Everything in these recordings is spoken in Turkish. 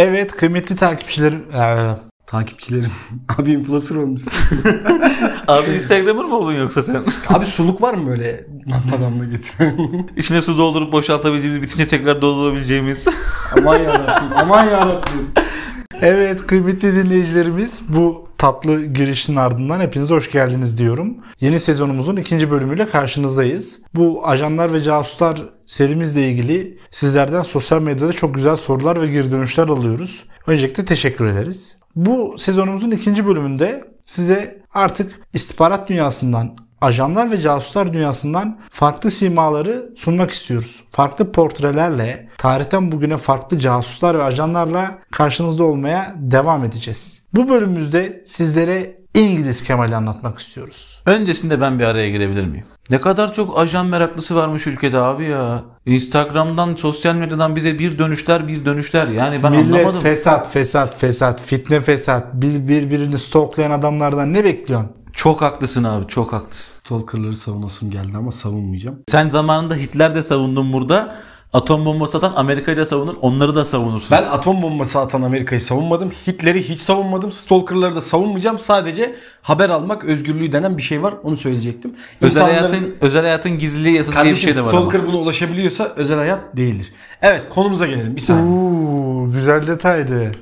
Evet kıymetli takipçilerim. Ee, Takipçilerim. Abi influencer olmuşsun. Abi Instagram'ır mı oldun yoksa sen? Abi suluk var mı böyle damla damla getiren? İçine su doldurup boşaltabileceğimiz, bitince tekrar doldurabileceğimiz. aman yarabbim. Aman yarabbim. Evet kıymetli dinleyicilerimiz bu tatlı girişin ardından hepinize hoş geldiniz diyorum. Yeni sezonumuzun ikinci bölümüyle karşınızdayız. Bu ajanlar ve casuslar serimizle ilgili sizlerden sosyal medyada çok güzel sorular ve geri dönüşler alıyoruz. Öncelikle teşekkür ederiz. Bu sezonumuzun ikinci bölümünde size artık istihbarat dünyasından ajanlar ve casuslar dünyasından farklı simaları sunmak istiyoruz. Farklı portrelerle, tarihten bugüne farklı casuslar ve ajanlarla karşınızda olmaya devam edeceğiz. Bu bölümümüzde sizlere İngiliz Kemal'i anlatmak istiyoruz. Öncesinde ben bir araya girebilir miyim? Ne kadar çok ajan meraklısı varmış ülkede abi ya. Instagram'dan, sosyal medyadan bize bir dönüşler bir dönüşler. Yani ben Millet anlamadım. fesat, fesat, fesat, fitne fesat, bir, birbirini stoklayan adamlardan ne bekliyorsun? Çok haklısın abi çok haklısın. Stalkerları savunasım geldi ama savunmayacağım. Sen zamanında Hitler de savundun burada. Atom bombası atan Amerika'yı da savunur, onları da savunursun. Ben atom bombası atan Amerika'yı savunmadım. Hitler'i hiç savunmadım. Stalker'ları da savunmayacağım. Sadece haber almak özgürlüğü denen bir şey var. Onu söyleyecektim. özel İnsanların- hayatın özel hayatın gizliliği yasası diye bir Kardeşim şey de var ama. Stalker buna ulaşabiliyorsa özel hayat değildir. Evet konumuza gelelim. Bir saniye. Uuu güzel detaydı.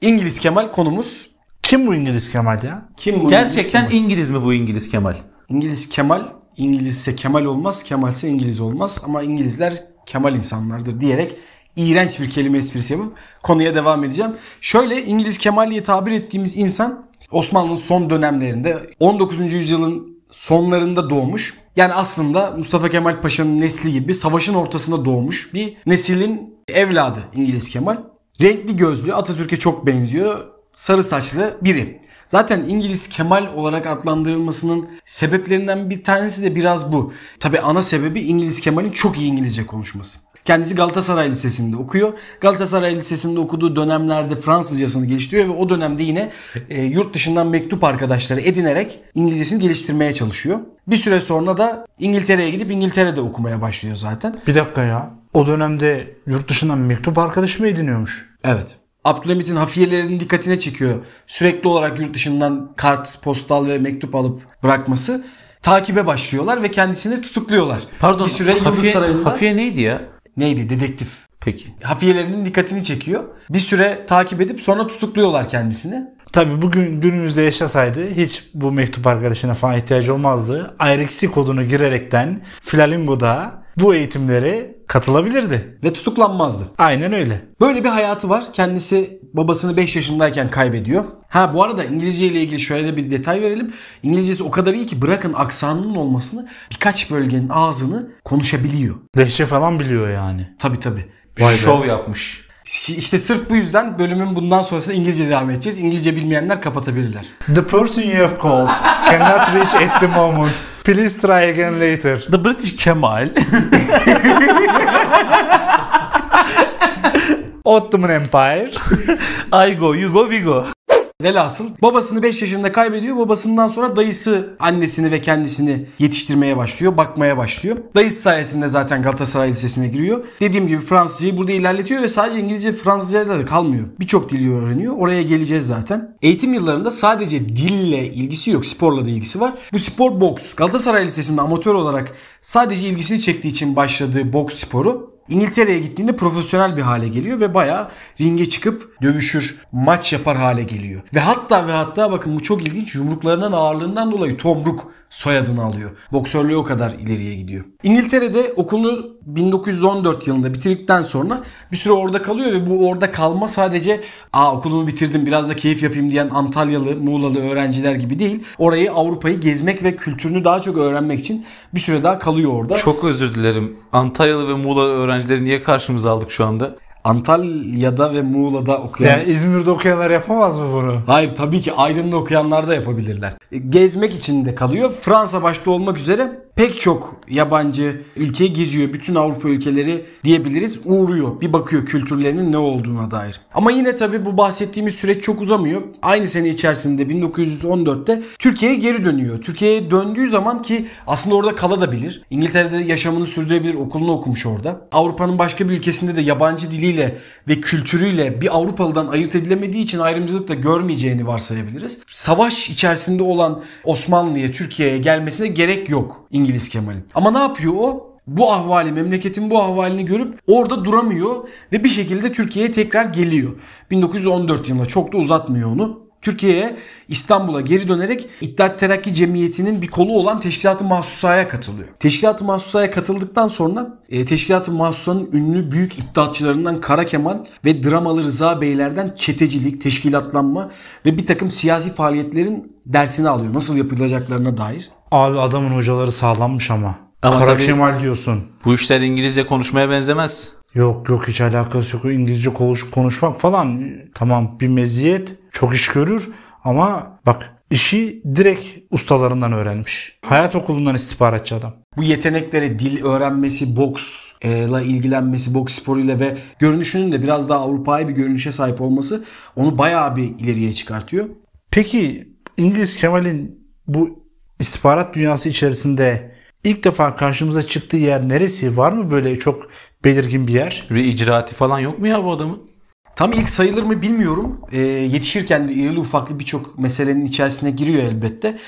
İngiliz Kemal konumuz. Kim bu İngiliz Kemal ya? Kim bu Gerçekten İngiliz Kemal? İngiliz mi bu İngiliz Kemal? İngiliz Kemal, İngilizse Kemal olmaz, Kemalse İngiliz olmaz ama İngilizler Kemal insanlardır diyerek iğrenç bir kelime esprisi yapıp konuya devam edeceğim. Şöyle İngiliz Kemal tabir ettiğimiz insan Osmanlı'nın son dönemlerinde 19. yüzyılın sonlarında doğmuş. Yani aslında Mustafa Kemal Paşa'nın nesli gibi savaşın ortasında doğmuş bir neslin evladı İngiliz Kemal. Renkli gözlü, Atatürk'e çok benziyor. Sarı saçlı biri. Zaten İngiliz Kemal olarak adlandırılmasının sebeplerinden bir tanesi de biraz bu. Tabi ana sebebi İngiliz Kemal'in çok iyi İngilizce konuşması. Kendisi Galatasaray Lisesi'nde okuyor. Galatasaray Lisesi'nde okuduğu dönemlerde Fransızcasını geliştiriyor ve o dönemde yine e, yurt dışından mektup arkadaşları edinerek İngilizcesini geliştirmeye çalışıyor. Bir süre sonra da İngiltere'ye gidip İngiltere'de okumaya başlıyor zaten. Bir dakika ya. O dönemde yurt dışından mektup arkadaşı mı ediniyormuş? Evet. Abdülhamit'in hafiyelerinin dikkatine çekiyor. Sürekli olarak yurt dışından kart, postal ve mektup alıp bırakması. Takibe başlıyorlar ve kendisini tutukluyorlar. Pardon Bir süre Yıldız Hafiye, Sarayı'nda Hafiye neydi ya? neydi? Dedektif. Peki. Hafiyelerinin dikkatini çekiyor. Bir süre takip edip sonra tutukluyorlar kendisini. Tabi bugün günümüzde yaşasaydı hiç bu mektup arkadaşına falan ihtiyacı olmazdı. IRC kodunu girerekten Flamingo'da bu eğitimlere katılabilirdi. Ve tutuklanmazdı. Aynen öyle. Böyle bir hayatı var. Kendisi babasını 5 yaşındayken kaybediyor. Ha bu arada İngilizce ile ilgili şöyle de bir detay verelim. İngilizcesi o kadar iyi ki bırakın aksanının olmasını birkaç bölgenin ağzını konuşabiliyor. Lehçe falan biliyor yani. Tabi tabi. Bir şov yapmış. İşte sırf bu yüzden bölümün bundan sonrasında İngilizce devam edeceğiz. İngilizce bilmeyenler kapatabilirler. The person you have called cannot reach at the moment. Please try again later. The British Kemal. Ottoman Empire. I go, you go, we go. Velhasıl babasını 5 yaşında kaybediyor. Babasından sonra dayısı annesini ve kendisini yetiştirmeye başlıyor. Bakmaya başlıyor. Dayısı sayesinde zaten Galatasaray Lisesi'ne giriyor. Dediğim gibi Fransızcayı burada ilerletiyor ve sadece İngilizce Fransızcayla da kalmıyor. Birçok dili öğreniyor. Oraya geleceğiz zaten. Eğitim yıllarında sadece dille ilgisi yok. Sporla da ilgisi var. Bu spor boks. Galatasaray Lisesi'nde amatör olarak sadece ilgisini çektiği için başladığı boks sporu İngiltere'ye gittiğinde profesyonel bir hale geliyor ve bayağı ringe çıkıp dövüşür, maç yapar hale geliyor. Ve hatta ve hatta bakın bu çok ilginç yumruklarının ağırlığından dolayı Tomruk soyadını alıyor. Boksörlüğü o kadar ileriye gidiyor. İngiltere'de okulunu 1914 yılında bitirdikten sonra bir süre orada kalıyor ve bu orada kalma sadece aa okulumu bitirdim biraz da keyif yapayım diyen Antalyalı, Muğlalı öğrenciler gibi değil. Orayı Avrupa'yı gezmek ve kültürünü daha çok öğrenmek için bir süre daha kalıyor orada. Çok özür dilerim. Antalyalı ve Muğla öğrencileri niye karşımıza aldık şu anda? Antalya'da ve Muğla'da okuyan... Yani İzmir'de okuyanlar yapamaz mı bunu? Hayır tabii ki Aydın'da okuyanlar da yapabilirler. Gezmek için de kalıyor. Fransa başta olmak üzere pek çok yabancı ülkeyi geziyor. Bütün Avrupa ülkeleri diyebiliriz uğruyor. Bir bakıyor kültürlerinin ne olduğuna dair. Ama yine tabii bu bahsettiğimiz süreç çok uzamıyor. Aynı sene içerisinde 1914'te Türkiye'ye geri dönüyor. Türkiye'ye döndüğü zaman ki aslında orada kalabilir. İngiltere'de yaşamını sürdürebilir. Okulunu okumuş orada. Avrupa'nın başka bir ülkesinde de yabancı diliyle ve kültürüyle bir Avrupalıdan ayırt edilemediği için ayrımcılık da görmeyeceğini varsayabiliriz. Savaş içerisinde olan Osmanlı'ya, Türkiye'ye gelmesine gerek yok İngiliz Kemal'in. Ama ne yapıyor o? Bu ahvali, memleketin bu ahvalini görüp orada duramıyor ve bir şekilde Türkiye'ye tekrar geliyor. 1914 yılında çok da uzatmıyor onu. Türkiye'ye İstanbul'a geri dönerek İttihat Terakki Cemiyeti'nin bir kolu olan Teşkilat-ı Mahsusa'ya katılıyor. Teşkilat-ı Mahsusa'ya katıldıktan sonra e, Teşkilat-ı Mahsusa'nın ünlü büyük iddiatçılarından Kara Kemal ve dramalı Rıza Beylerden çetecilik, teşkilatlanma ve bir takım siyasi faaliyetlerin dersini alıyor. Nasıl yapılacaklarına dair. Abi adamın hocaları sağlammış ama. Ama Kara tabii- Kemal diyorsun. Bu işler İngilizce konuşmaya benzemez. Yok yok hiç alakası yok. İngilizce konuş, konuşmak falan tamam bir meziyet çok iş görür ama bak işi direkt ustalarından öğrenmiş. Hayat okulundan istihbaratçı adam. Bu yetenekleri dil öğrenmesi, boksla ilgilenmesi, boks sporuyla ve görünüşünün de biraz daha Avrupa'yı bir görünüşe sahip olması onu bayağı bir ileriye çıkartıyor. Peki İngiliz Kemal'in bu istihbarat dünyası içerisinde ilk defa karşımıza çıktığı yer neresi? Var mı böyle çok belirgin bir yer? Bir icraati falan yok mu ya bu adamın? Tam ilk sayılır mı bilmiyorum. Ee, yetişirken de irili ufaklı birçok meselenin içerisine giriyor elbette.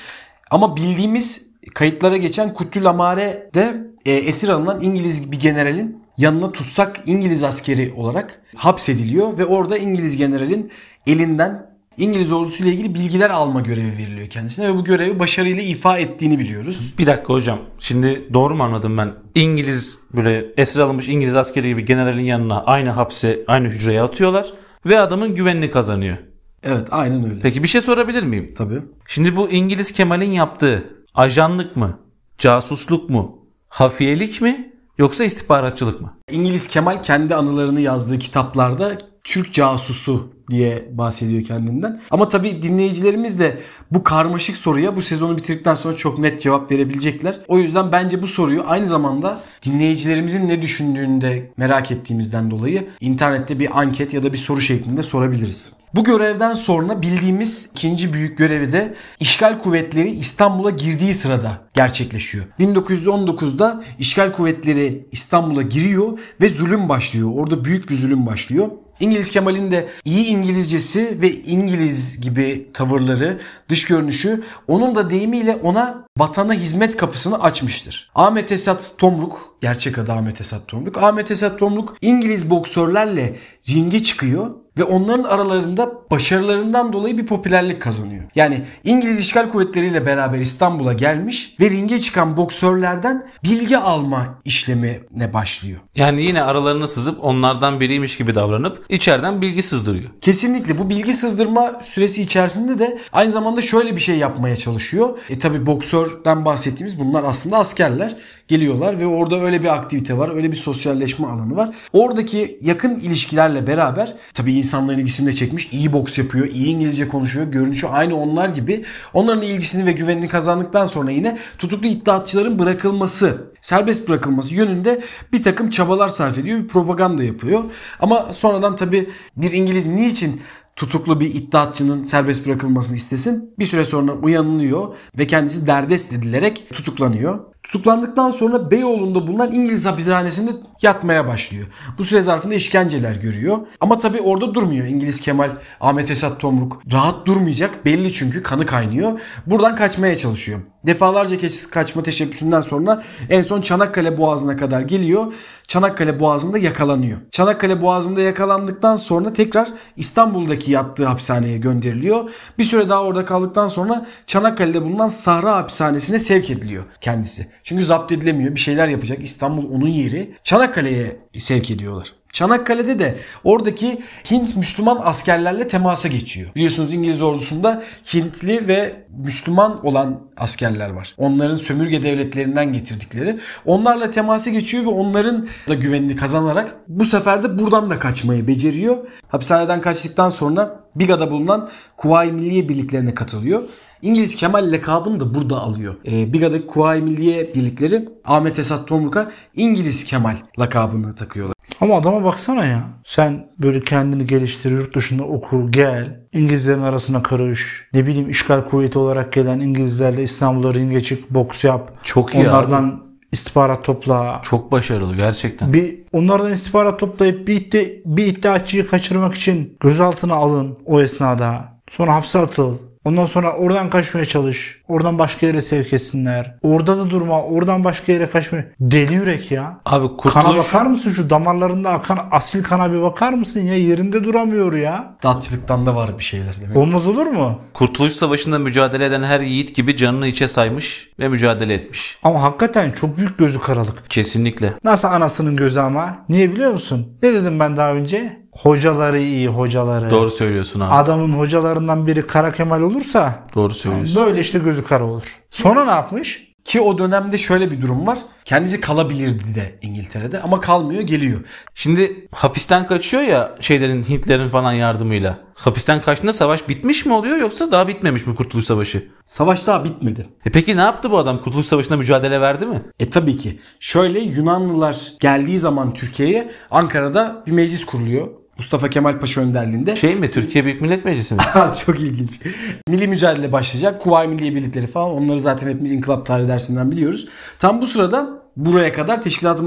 Ama bildiğimiz kayıtlara geçen Kuttül Amare'de e, esir alınan İngiliz bir generalin yanına tutsak İngiliz askeri olarak hapsediliyor ve orada İngiliz generalin elinden İngiliz ordusuyla ilgili bilgiler alma görevi veriliyor kendisine ve bu görevi başarıyla ifa ettiğini biliyoruz. Bir dakika hocam. Şimdi doğru mu anladım ben? İngiliz böyle esir alınmış İngiliz askeri gibi generalin yanına aynı hapse aynı hücreye atıyorlar ve adamın güvenini kazanıyor. Evet aynen öyle. Peki bir şey sorabilir miyim? Tabii. Şimdi bu İngiliz Kemal'in yaptığı ajanlık mı? Casusluk mu? Hafiyelik mi? Yoksa istihbaratçılık mı? İngiliz Kemal kendi anılarını yazdığı kitaplarda Türk casusu diye bahsediyor kendinden. Ama tabii dinleyicilerimiz de bu karmaşık soruya bu sezonu bitirdikten sonra çok net cevap verebilecekler. O yüzden bence bu soruyu aynı zamanda dinleyicilerimizin ne düşündüğünü de merak ettiğimizden dolayı internette bir anket ya da bir soru şeklinde sorabiliriz. Bu görevden sonra bildiğimiz ikinci büyük görevi de işgal kuvvetleri İstanbul'a girdiği sırada gerçekleşiyor. 1919'da işgal kuvvetleri İstanbul'a giriyor ve zulüm başlıyor. Orada büyük bir zulüm başlıyor. İngiliz Kemal'in de iyi İngilizcesi ve İngiliz gibi tavırları, dış görünüşü onun da deyimiyle ona vatana hizmet kapısını açmıştır. Ahmet Esat Tomruk, gerçek adı Ahmet Esat Tomruk. Ahmet Esat Tomruk İngiliz boksörlerle ringe çıkıyor ve onların aralarında başarılarından dolayı bir popülerlik kazanıyor. Yani İngiliz işgal kuvvetleriyle beraber İstanbul'a gelmiş ve ringe çıkan boksörlerden bilgi alma işlemine başlıyor. Yani yine aralarına sızıp onlardan biriymiş gibi davranıp içeriden bilgi sızdırıyor. Kesinlikle bu bilgi sızdırma süresi içerisinde de aynı zamanda şöyle bir şey yapmaya çalışıyor. E tabi boksörden bahsettiğimiz bunlar aslında askerler geliyorlar ve orada öyle bir aktivite var, öyle bir sosyalleşme alanı var. Oradaki yakın ilişkilerle beraber tabii insanların ilgisini de çekmiş. iyi boks yapıyor, iyi İngilizce konuşuyor. Görünüşü aynı onlar gibi. Onların ilgisini ve güvenini kazandıktan sonra yine tutuklu iddiatçıların bırakılması, serbest bırakılması yönünde bir takım çabalar sarf ediyor. Bir propaganda yapıyor. Ama sonradan tabii bir İngiliz niçin tutuklu bir iddiatçının serbest bırakılmasını istesin. Bir süre sonra uyanılıyor ve kendisi derdest edilerek tutuklanıyor. Tutuklandıktan sonra Beyoğlu'nda bulunan İngiliz hapishanesinde yatmaya başlıyor. Bu süre zarfında işkenceler görüyor. Ama tabii orada durmuyor İngiliz Kemal, Ahmet Esat Tomruk. Rahat durmayacak belli çünkü kanı kaynıyor. Buradan kaçmaya çalışıyor. Defalarca kaçma teşebbüsünden sonra en son Çanakkale Boğazı'na kadar geliyor. Çanakkale Boğazı'nda yakalanıyor. Çanakkale Boğazı'nda yakalandıktan sonra tekrar İstanbul'daki yattığı hapishaneye gönderiliyor. Bir süre daha orada kaldıktan sonra Çanakkale'de bulunan Sahra hapishanesine sevk ediliyor kendisi. Çünkü zapt edilemiyor. Bir şeyler yapacak. İstanbul onun yeri. Çanakkale'ye sevk ediyorlar. Çanakkale'de de oradaki Hint Müslüman askerlerle temasa geçiyor. Biliyorsunuz İngiliz ordusunda Hintli ve Müslüman olan askerler var. Onların sömürge devletlerinden getirdikleri. Onlarla temasa geçiyor ve onların da güvenini kazanarak bu sefer de buradan da kaçmayı beceriyor. Hapishaneden kaçtıktan sonra Biga'da bulunan Kuvayi Milliye birliklerine katılıyor. İngiliz Kemal lakabını da burada alıyor. Ee, Biga'daki Kuvayi Milliye birlikleri Ahmet Esat Tomruk'a İngiliz Kemal lakabını takıyorlar. Ama adama baksana ya. Sen böyle kendini geliştir, yurt dışında oku, gel. İngilizlerin arasına karış. Ne bileyim işgal kuvveti olarak gelen İngilizlerle İstanbul'a ringe çık, boks yap. Çok iyi Onlardan istihbarat topla. Çok başarılı gerçekten. Bir onlardan istihbarat toplayıp bir, iddia, bir iddiaçıyı kaçırmak için gözaltına alın o esnada. Sonra hapse atıl. Ondan sonra oradan kaçmaya çalış. Oradan başka yere sevk etsinler. Orada da durma. Oradan başka yere kaçmaya. Deli yürek ya. Abi Kana kurtuluş bakar mısın şu damarlarında akan asil kana bir bakar mısın ya? Yerinde duramıyor ya. Datçılıktan da var bir şeyler demek. Olmaz olur mu? Kurtuluş Savaşı'nda mücadele eden her yiğit gibi canını içe saymış ve mücadele etmiş. Ama hakikaten çok büyük gözü karalık. Kesinlikle. Nasıl anasının gözü ama? Niye biliyor musun? Ne dedim ben daha önce? Hocaları iyi hocaları. Doğru söylüyorsun abi. Adamın hocalarından biri Kara Kemal olursa Doğru söylüyorsun. böyle işte gözü kara olur. Sonra ne yapmış? Ki o dönemde şöyle bir durum var. Kendisi kalabilirdi de İngiltere'de ama kalmıyor geliyor. Şimdi hapisten kaçıyor ya şeylerin Hintlerin falan yardımıyla. Hapisten kaçtığında savaş bitmiş mi oluyor yoksa daha bitmemiş mi Kurtuluş Savaşı? Savaş daha bitmedi. E peki ne yaptı bu adam? Kurtuluş Savaşı'nda mücadele verdi mi? E tabii ki. Şöyle Yunanlılar geldiği zaman Türkiye'ye Ankara'da bir meclis kuruluyor. Mustafa Kemal Paşa önderliğinde. Şey mi Türkiye Büyük Millet Meclisi mi? Çok ilginç. Milli mücadele başlayacak. Kuvayi Milliye Birlikleri falan. Onları zaten hepimiz inkılap tarihi dersinden biliyoruz. Tam bu sırada buraya kadar Teşkilat-ı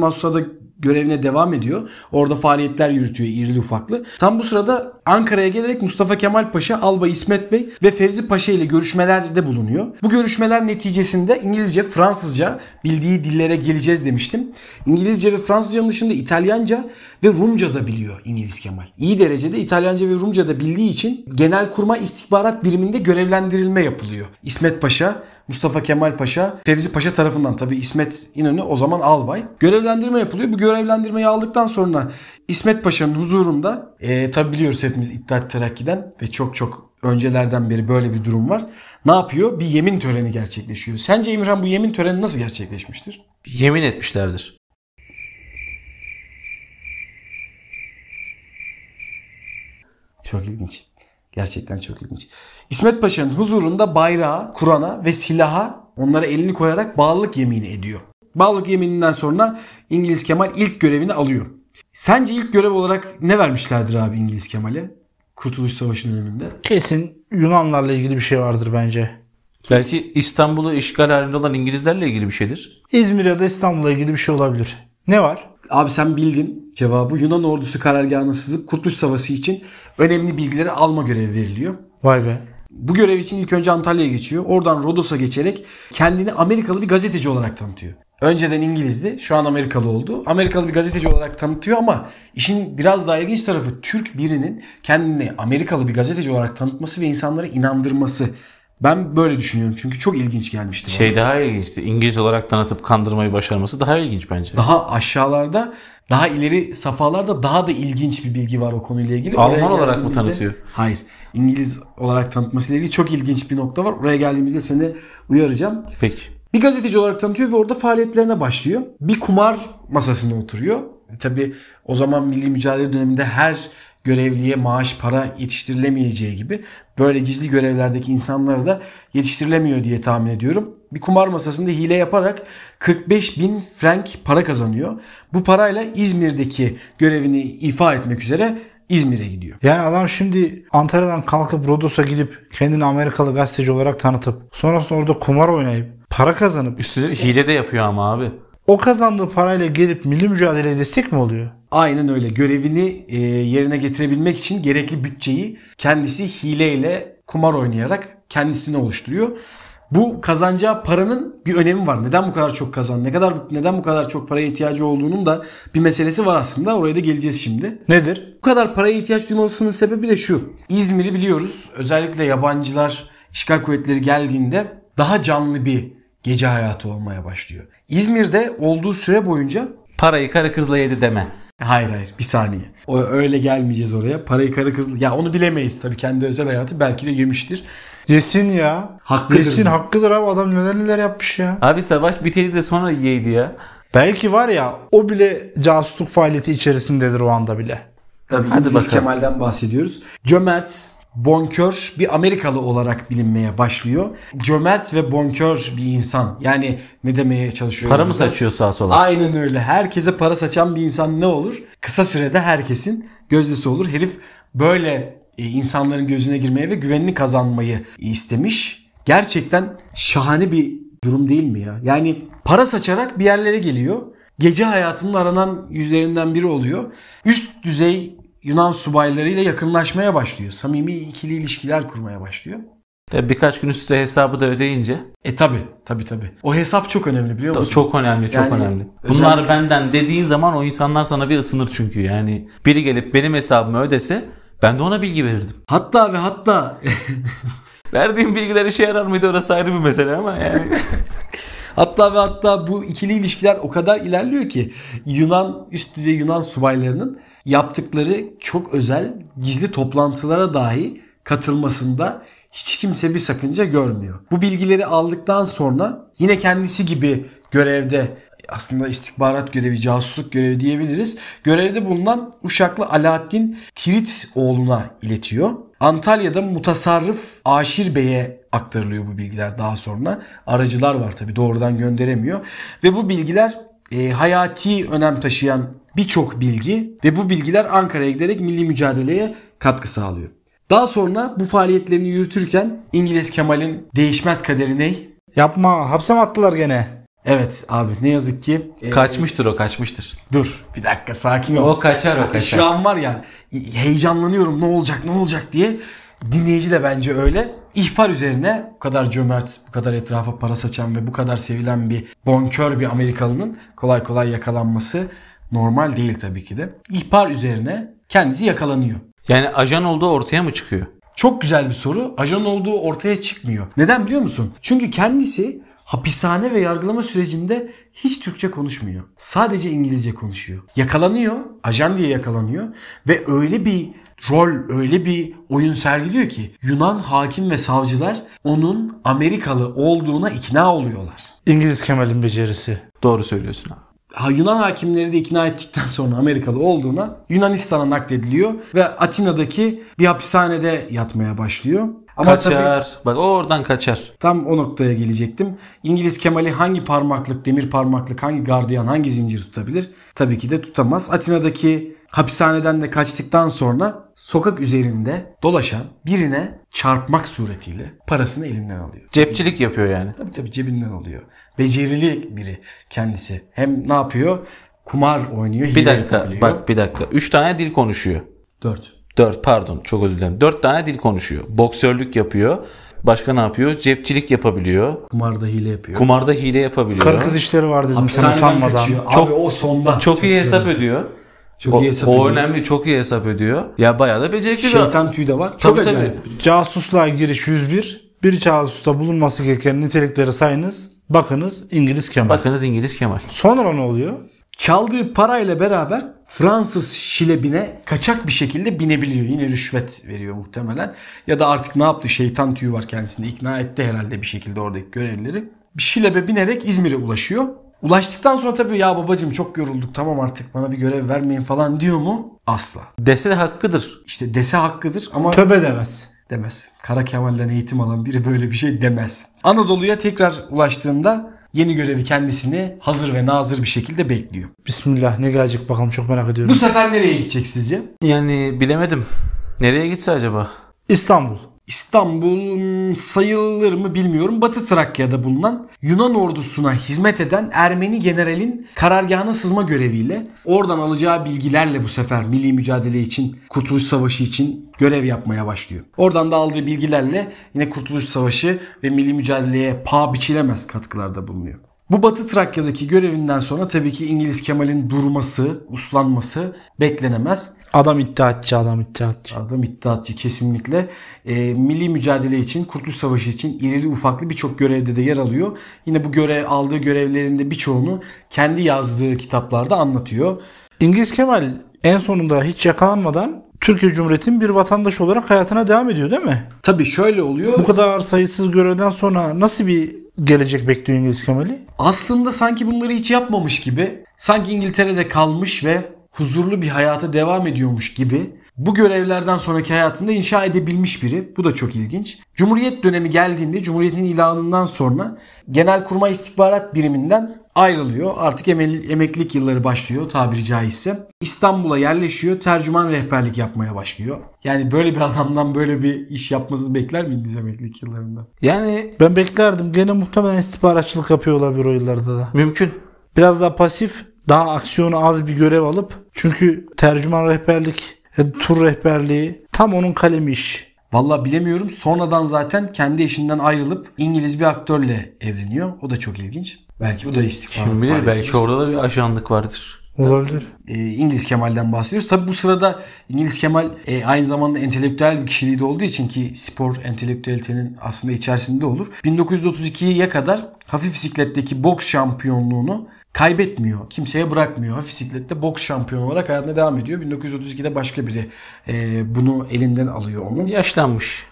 görevine devam ediyor. Orada faaliyetler yürütüyor irili ufaklı. Tam bu sırada Ankara'ya gelerek Mustafa Kemal Paşa, Albay İsmet Bey ve Fevzi Paşa ile görüşmelerde bulunuyor. Bu görüşmeler neticesinde İngilizce, Fransızca bildiği dillere geleceğiz demiştim. İngilizce ve Fransızcanın dışında İtalyanca ve Rumca da biliyor İngiliz Kemal. İyi derecede İtalyanca ve Rumca da bildiği için Genelkurmay İstihbarat Biriminde görevlendirilme yapılıyor. İsmet Paşa Mustafa Kemal Paşa, Fevzi Paşa tarafından tabi İsmet İnönü o zaman albay. Görevlendirme yapılıyor. Bu görevlendirmeyi aldıktan sonra İsmet Paşa'nın huzurunda e, tabi biliyoruz hepimiz İttihat Terakki'den ve çok çok öncelerden beri böyle bir durum var. Ne yapıyor? Bir yemin töreni gerçekleşiyor. Sence İmran bu yemin töreni nasıl gerçekleşmiştir? Yemin etmişlerdir. Çok ilginç. Gerçekten çok ilginç. İsmet Paşa'nın huzurunda bayrağa, Kur'an'a ve silaha onlara elini koyarak bağlılık yemini ediyor. Bağlılık yemininden sonra İngiliz Kemal ilk görevini alıyor. Sence ilk görev olarak ne vermişlerdir abi İngiliz Kemal'e? Kurtuluş Savaşı döneminde. Kesin Yunanlarla ilgili bir şey vardır bence. Belki İstanbul'u işgal halinde olan İngilizlerle ilgili bir şeydir. İzmir ya da İstanbul'la ilgili bir şey olabilir. Ne var? Abi sen bildin cevabı. Yunan ordusu karargahına sızıp Kurtuluş Savaşı için önemli bilgileri alma görevi veriliyor. Vay be. Bu görev için ilk önce Antalya'ya geçiyor. Oradan Rodos'a geçerek kendini Amerikalı bir gazeteci olarak tanıtıyor. Önceden İngilizdi, şu an Amerikalı oldu. Amerikalı bir gazeteci olarak tanıtıyor ama işin biraz daha ilginç tarafı Türk birinin kendini Amerikalı bir gazeteci olarak tanıtması ve insanlara inandırması. Ben böyle düşünüyorum çünkü çok ilginç gelmişti. bana. Şey daha ilginçti. İngiliz olarak tanıtıp kandırmayı başarması daha ilginç bence. Daha aşağılarda, daha ileri safhalarda daha da ilginç bir bilgi var o konuyla ilgili. Alman Oraya olarak mı tanıtıyor? Hayır. İngiliz olarak tanıtmasıyla ilgili çok ilginç bir nokta var. Oraya geldiğimizde seni uyaracağım. Peki. Bir gazeteci olarak tanıtıyor ve orada faaliyetlerine başlıyor. Bir kumar masasında oturuyor. Tabi o zaman milli mücadele döneminde her görevliye maaş para yetiştirilemeyeceği gibi böyle gizli görevlerdeki insanlara da yetiştirilemiyor diye tahmin ediyorum. Bir kumar masasında hile yaparak 45 bin frank para kazanıyor. Bu parayla İzmir'deki görevini ifa etmek üzere İzmir'e gidiyor. Yani adam şimdi Antalya'dan kalkıp Rodos'a gidip kendini Amerikalı gazeteci olarak tanıtıp sonrasında orada kumar oynayıp para kazanıp Üstüne hile de yapıyor ama abi. o kazandığı parayla gelip milli mücadeleye destek mi oluyor? Aynen öyle. Görevini e, yerine getirebilmek için gerekli bütçeyi kendisi hileyle kumar oynayarak kendisine oluşturuyor. Bu kazanacağı paranın bir önemi var. Neden bu kadar çok kazan? Ne kadar neden bu kadar çok paraya ihtiyacı olduğunun da bir meselesi var aslında. Oraya da geleceğiz şimdi. Nedir? Bu kadar paraya ihtiyaç duymasının sebebi de şu. İzmir'i biliyoruz. Özellikle yabancılar, işgal kuvvetleri geldiğinde daha canlı bir gece hayatı olmaya başlıyor. İzmir'de olduğu süre boyunca Parayı karı kızla yedi deme. Hayır hayır bir saniye. O öyle gelmeyeceğiz oraya. Parayı karı kız ya onu bilemeyiz tabii kendi özel hayatı belki de yemiştir. Yesin ya. Hakkıdır Yesin bu. hakkıdır abi adam neler neler yapmış ya. Abi savaş biteli de sonra yiyeydi ya. Belki var ya o bile casusluk faaliyeti içerisindedir o anda bile. Tabii Hadi İngiliz bakalım. Kemal'den bahsediyoruz. Cömert, bonkör bir Amerikalı olarak bilinmeye başlıyor. Cömert ve bonkör bir insan. Yani ne demeye çalışıyor? Para mı saçıyor sağa sola? Aynen öyle. Herkese para saçan bir insan ne olur? Kısa sürede herkesin gözdesi olur. Herif böyle e, insanların gözüne girmeye ve güvenini kazanmayı istemiş. Gerçekten şahane bir durum değil mi ya? Yani para saçarak bir yerlere geliyor. Gece hayatının aranan yüzlerinden biri oluyor. Üst düzey Yunan subaylarıyla yakınlaşmaya başlıyor. Samimi ikili ilişkiler kurmaya başlıyor. Tabii Birkaç gün üstte hesabı da ödeyince E tabi tabi tabi. O hesap çok önemli biliyor musun? çok önemli çok Yani önemli. Bunlar özellikle- benden dediğin zaman o insanlar sana bir ısınır çünkü yani. Biri gelip benim hesabımı ödese ben de ona bilgi verirdim. Hatta ve hatta Verdiğim bilgiler işe yarar mıydı orası ayrı bir mesele ama yani. Hatta ve hatta bu ikili ilişkiler o kadar ilerliyor ki Yunan üst düzey Yunan subaylarının yaptıkları çok özel gizli toplantılara dahi katılmasında hiç kimse bir sakınca görmüyor. Bu bilgileri aldıktan sonra yine kendisi gibi görevde aslında istihbarat görevi, casusluk görevi diyebiliriz. Görevde bulunan Uşaklı Alaaddin Tirit oğluna iletiyor. Antalya'da mutasarrıf Aşir Bey'e aktarılıyor bu bilgiler daha sonra. Aracılar var tabi doğrudan gönderemiyor. Ve bu bilgiler e, hayati önem taşıyan birçok bilgi ve bu bilgiler Ankara'ya giderek milli mücadeleye katkı sağlıyor. Daha sonra bu faaliyetlerini yürütürken İngiliz Kemal'in değişmez kaderi ne? Yapma hapse mi attılar gene? Evet abi ne yazık ki. e, kaçmıştır o kaçmıştır. Dur bir dakika sakin ol. O kaçar o kaçar. Şu an var ya heyecanlanıyorum ne olacak ne olacak diye. Dinleyici de bence öyle. İhbar üzerine bu kadar cömert, bu kadar etrafa para saçan ve bu kadar sevilen bir bonkör bir Amerikalının kolay kolay yakalanması normal değil tabii ki de. İhbar üzerine kendisi yakalanıyor. Yani ajan olduğu ortaya mı çıkıyor? Çok güzel bir soru. Ajan olduğu ortaya çıkmıyor. Neden biliyor musun? Çünkü kendisi hapishane ve yargılama sürecinde hiç Türkçe konuşmuyor. Sadece İngilizce konuşuyor. Yakalanıyor, ajan diye yakalanıyor ve öyle bir rol, öyle bir oyun sergiliyor ki Yunan hakim ve savcılar onun Amerikalı olduğuna ikna oluyorlar. İngiliz Kemal'in becerisi. Doğru söylüyorsun abi. Ha, Yunan hakimleri de ikna ettikten sonra Amerikalı olduğuna Yunanistan'a naklediliyor ve Atina'daki bir hapishanede yatmaya başlıyor. Ama tabii- kaçar. Bak o oradan kaçar. Tam o noktaya gelecektim. İngiliz Kemal'i hangi parmaklık, demir parmaklık, hangi gardiyan, hangi zincir tutabilir? Tabii ki de tutamaz. Atina'daki hapishaneden de kaçtıktan sonra sokak üzerinde dolaşan birine çarpmak suretiyle parasını elinden alıyor. Cepçilik yapıyor yani. Tabii tabii cebinden alıyor. Becerili biri kendisi. Hem ne yapıyor? Kumar oynuyor. Bir dakika yapabiliyor. bak bir dakika. Üç tane dil konuşuyor. Dört. Dört pardon çok özür dilerim. Dört tane dil konuşuyor. Boksörlük yapıyor. Başka ne yapıyor? Cepçilik yapabiliyor. Kumarda hile yapıyor. Kumarda hile yapabiliyor. Karı kız işleri var dedim sen Hapishaneden utanmadan. kaçıyor. Çok- Abi o sonda. çok, iyi güzel hesap ödüyor. Çok o, iyi hesap o ediyor. önemli. Çok iyi hesap ödüyor. Ya bayağı da becerikli bir adam. Şeytan tüyü de var. Tabii, Çok tabii. acayip. Casusluğa giriş 101. Bir casusta bulunması gereken nitelikleri sayınız. Bakınız İngiliz Kemal. Bakınız İngiliz Kemal. Sonra ne oluyor? Çaldığı parayla beraber Fransız şilebine kaçak bir şekilde binebiliyor. Yine rüşvet veriyor muhtemelen. Ya da artık ne yaptı? Şeytan tüyü var kendisinde. İkna etti herhalde bir şekilde oradaki görevlileri. Bir şilebe binerek İzmir'e ulaşıyor. Ulaştıktan sonra tabii ya babacım çok yorulduk tamam artık bana bir görev vermeyin falan diyor mu? Asla. Dese de hakkıdır. İşte dese hakkıdır ama Töbe demez. demez. Kara Kemal'den eğitim alan biri böyle bir şey demez. Anadolu'ya tekrar ulaştığında yeni görevi kendisini hazır ve nazır bir şekilde bekliyor. Bismillah ne gelecek bakalım çok merak ediyorum. Bu sefer nereye gidecek sizce? Yani bilemedim. Nereye gitse acaba? İstanbul. İstanbul hmm, sayılır mı bilmiyorum. Batı Trakya'da bulunan Yunan ordusuna hizmet eden Ermeni generalin karargahına sızma göreviyle oradan alacağı bilgilerle bu sefer milli mücadele için, Kurtuluş Savaşı için görev yapmaya başlıyor. Oradan da aldığı bilgilerle yine Kurtuluş Savaşı ve milli mücadeleye paha biçilemez katkılarda bulunuyor. Bu Batı Trakya'daki görevinden sonra tabii ki İngiliz Kemal'in durması, uslanması beklenemez. Adam iddiatçı adam iddiatçı. Adam iddiatçı kesinlikle. E, milli mücadele için, Kurtuluş Savaşı için irili ufaklı birçok görevde de yer alıyor. Yine bu görev aldığı görevlerinde birçoğunu kendi yazdığı kitaplarda anlatıyor. İngiliz Kemal en sonunda hiç yakalanmadan Türkiye Cumhuriyeti'nin bir vatandaşı olarak hayatına devam ediyor değil mi? Tabii şöyle oluyor. Bu kadar sayısız görevden sonra nasıl bir gelecek bekliyor İngiliz Kemal'i? Aslında sanki bunları hiç yapmamış gibi, sanki İngiltere'de kalmış ve huzurlu bir hayata devam ediyormuş gibi bu görevlerden sonraki hayatında inşa edebilmiş biri. Bu da çok ilginç. Cumhuriyet dönemi geldiğinde Cumhuriyet'in ilanından sonra Genelkurmay İstihbarat Biriminden ayrılıyor. Artık emeklilik yılları başlıyor tabiri caizse. İstanbul'a yerleşiyor. Tercüman rehberlik yapmaya başlıyor. Yani böyle bir adamdan böyle bir iş yapmasını bekler miydiniz emeklilik yıllarında? Yani Ben beklerdim. Gene muhtemelen istihbaratçılık yapıyor olabilir o yıllarda da. mümkün. Biraz daha pasif, daha aksiyonu az bir görev alıp çünkü tercüman rehberlik, e, tur rehberliği tam onun kalemi iş. Vallahi bilemiyorum. Sonradan zaten kendi eşinden ayrılıp İngiliz bir aktörle evleniyor. O da çok ilginç. Belki bu da istihbarat Kim bilir belki orada da bir ajanlık vardır. Olabilir. e, İngiliz Kemal'den bahsediyoruz. Tabi bu sırada İngiliz Kemal e, aynı zamanda entelektüel bir kişiliği de olduğu için ki spor entelektüelitenin aslında içerisinde olur. 1932'ye kadar hafif bisikletteki boks şampiyonluğunu kaybetmiyor. Kimseye bırakmıyor. Hafif bisiklette boks şampiyonu olarak hayatına devam ediyor. 1932'de başka biri e, bunu elinden alıyor onun. Yaşlanmış.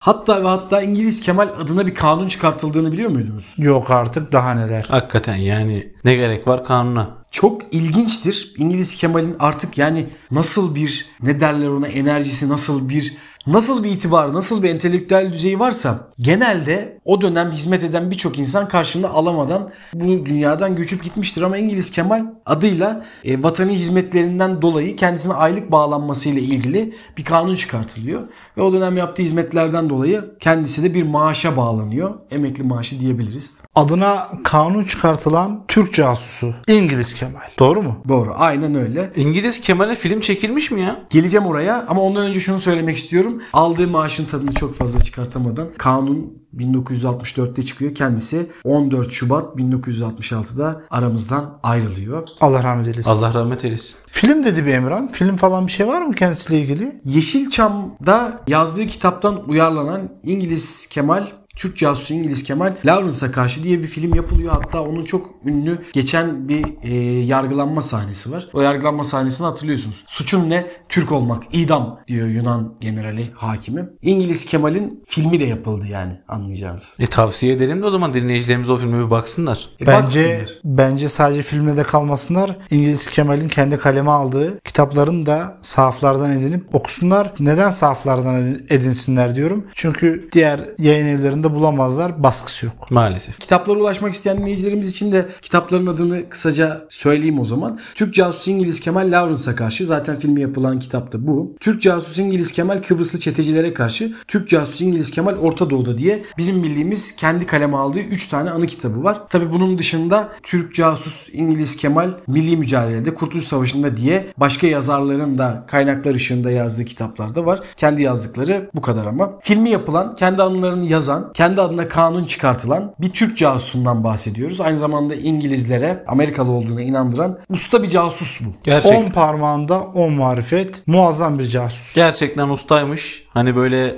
Hatta ve hatta İngiliz Kemal adına bir kanun çıkartıldığını biliyor muydunuz? Yok artık daha neler. Hakikaten yani ne gerek var kanuna? Çok ilginçtir. İngiliz Kemal'in artık yani nasıl bir ne derler ona enerjisi nasıl bir nasıl bir itibar, nasıl bir entelektüel düzeyi varsa genelde o dönem hizmet eden birçok insan karşılığını alamadan bu dünyadan göçüp gitmiştir. Ama İngiliz Kemal adıyla e, vatani hizmetlerinden dolayı kendisine aylık bağlanmasıyla ilgili bir kanun çıkartılıyor. Ve o dönem yaptığı hizmetlerden dolayı kendisi de bir maaşa bağlanıyor. Emekli maaşı diyebiliriz. Adına kanun çıkartılan Türk casusu İngiliz Kemal. Doğru mu? Doğru aynen öyle. İngiliz Kemal'e film çekilmiş mi ya? Geleceğim oraya ama ondan önce şunu söylemek istiyorum. Aldığı maaşın tadını çok fazla çıkartamadan kanun 1964'te çıkıyor. Kendisi 14 Şubat 1966'da aramızdan ayrılıyor. Allah rahmet eylesin. Allah rahmet eylesin. Film dedi bir Emran. Film falan bir şey var mı kendisiyle ilgili? Yeşilçam'da yazdığı kitaptan uyarlanan İngiliz Kemal Türk casusu İngiliz Kemal Lawrence'a karşı diye bir film yapılıyor. Hatta onun çok ünlü geçen bir e, yargılanma sahnesi var. O yargılanma sahnesini hatırlıyorsunuz. Suçun ne? Türk olmak. İdam diyor Yunan generali hakimi. İngiliz Kemal'in filmi de yapıldı yani anlayacağınız. E tavsiye edelim de o zaman dinleyicilerimiz o filme bir baksınlar. E, Bence baksınlar. bence sadece filmle de kalmasınlar. İngiliz Kemal'in kendi kaleme aldığı kitaplarını da sahaflardan edinip okusunlar. Neden sahaflardan edin- edinsinler diyorum. Çünkü diğer yayın evlerinde bulamazlar. Baskısı yok. Maalesef. Kitaplara ulaşmak isteyen dinleyicilerimiz için de kitapların adını kısaca söyleyeyim o zaman. Türk Casusu İngiliz Kemal Lawrence'a karşı zaten filmi yapılan kitap da bu. Türk Casusu İngiliz Kemal Kıbrıslı çetecilere karşı. Türk Casusu İngiliz Kemal Orta Doğu'da diye bizim bildiğimiz kendi kaleme aldığı 3 tane anı kitabı var. Tabi bunun dışında Türk Casus İngiliz Kemal Milli Mücadele'de Kurtuluş Savaşı'nda diye başka yazarların da kaynaklar ışığında yazdığı kitaplar da var. Kendi yazdıkları bu kadar ama. Filmi yapılan, kendi anılarını yazan, kendi adına kanun çıkartılan bir Türk casusundan bahsediyoruz. Aynı zamanda İngilizlere Amerikalı olduğuna inandıran usta bir casus bu. Gerçek, 10 parmağında 10 marifet. Muazzam bir casus. gerçekten ustaymış. Hani böyle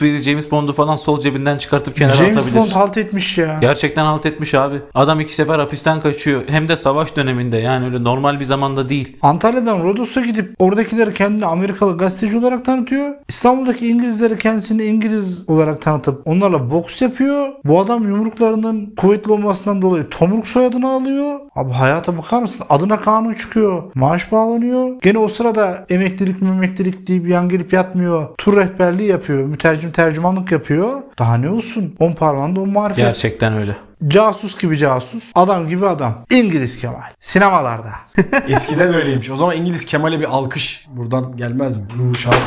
007 James Bond'u falan sol cebinden çıkartıp kenara James atabilir. Bond halt etmiş ya. Gerçekten halt etmiş abi. Adam iki sefer hapisten kaçıyor. Hem de savaş döneminde. Yani öyle normal bir zamanda değil. Antalya'dan Rodos'a gidip oradakileri kendini Amerikalı gazeteci olarak tanıtıyor. İstanbul'daki İngilizleri kendisini İngiliz olarak tanıtıp onlarla boks yapıyor. Bu adam yumruklarının kuvvetli olmasından dolayı Tomruk soyadını alıyor. Abi hayata bakar mısın? Adına kanun çıkıyor. Maaş bağlanıyor. Gene o sırada emeklilik memeklilik deyip yan gelip yatmıyor. Tur rehberliği yapıyor. Mütercim tercümanlık yapıyor. Daha ne olsun? 10 parmağında 10 marifet. Gerçekten öyle. Casus gibi casus. Adam gibi adam. İngiliz Kemal. Sinemalarda. Eskiden öyleymiş. O zaman İngiliz Kemal'e bir alkış buradan gelmez mi? Bu şarkı.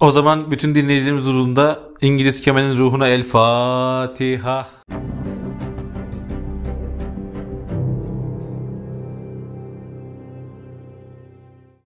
O zaman bütün dinleyicilerimiz ruhunda İngiliz Kemal'in ruhuna El Fatiha.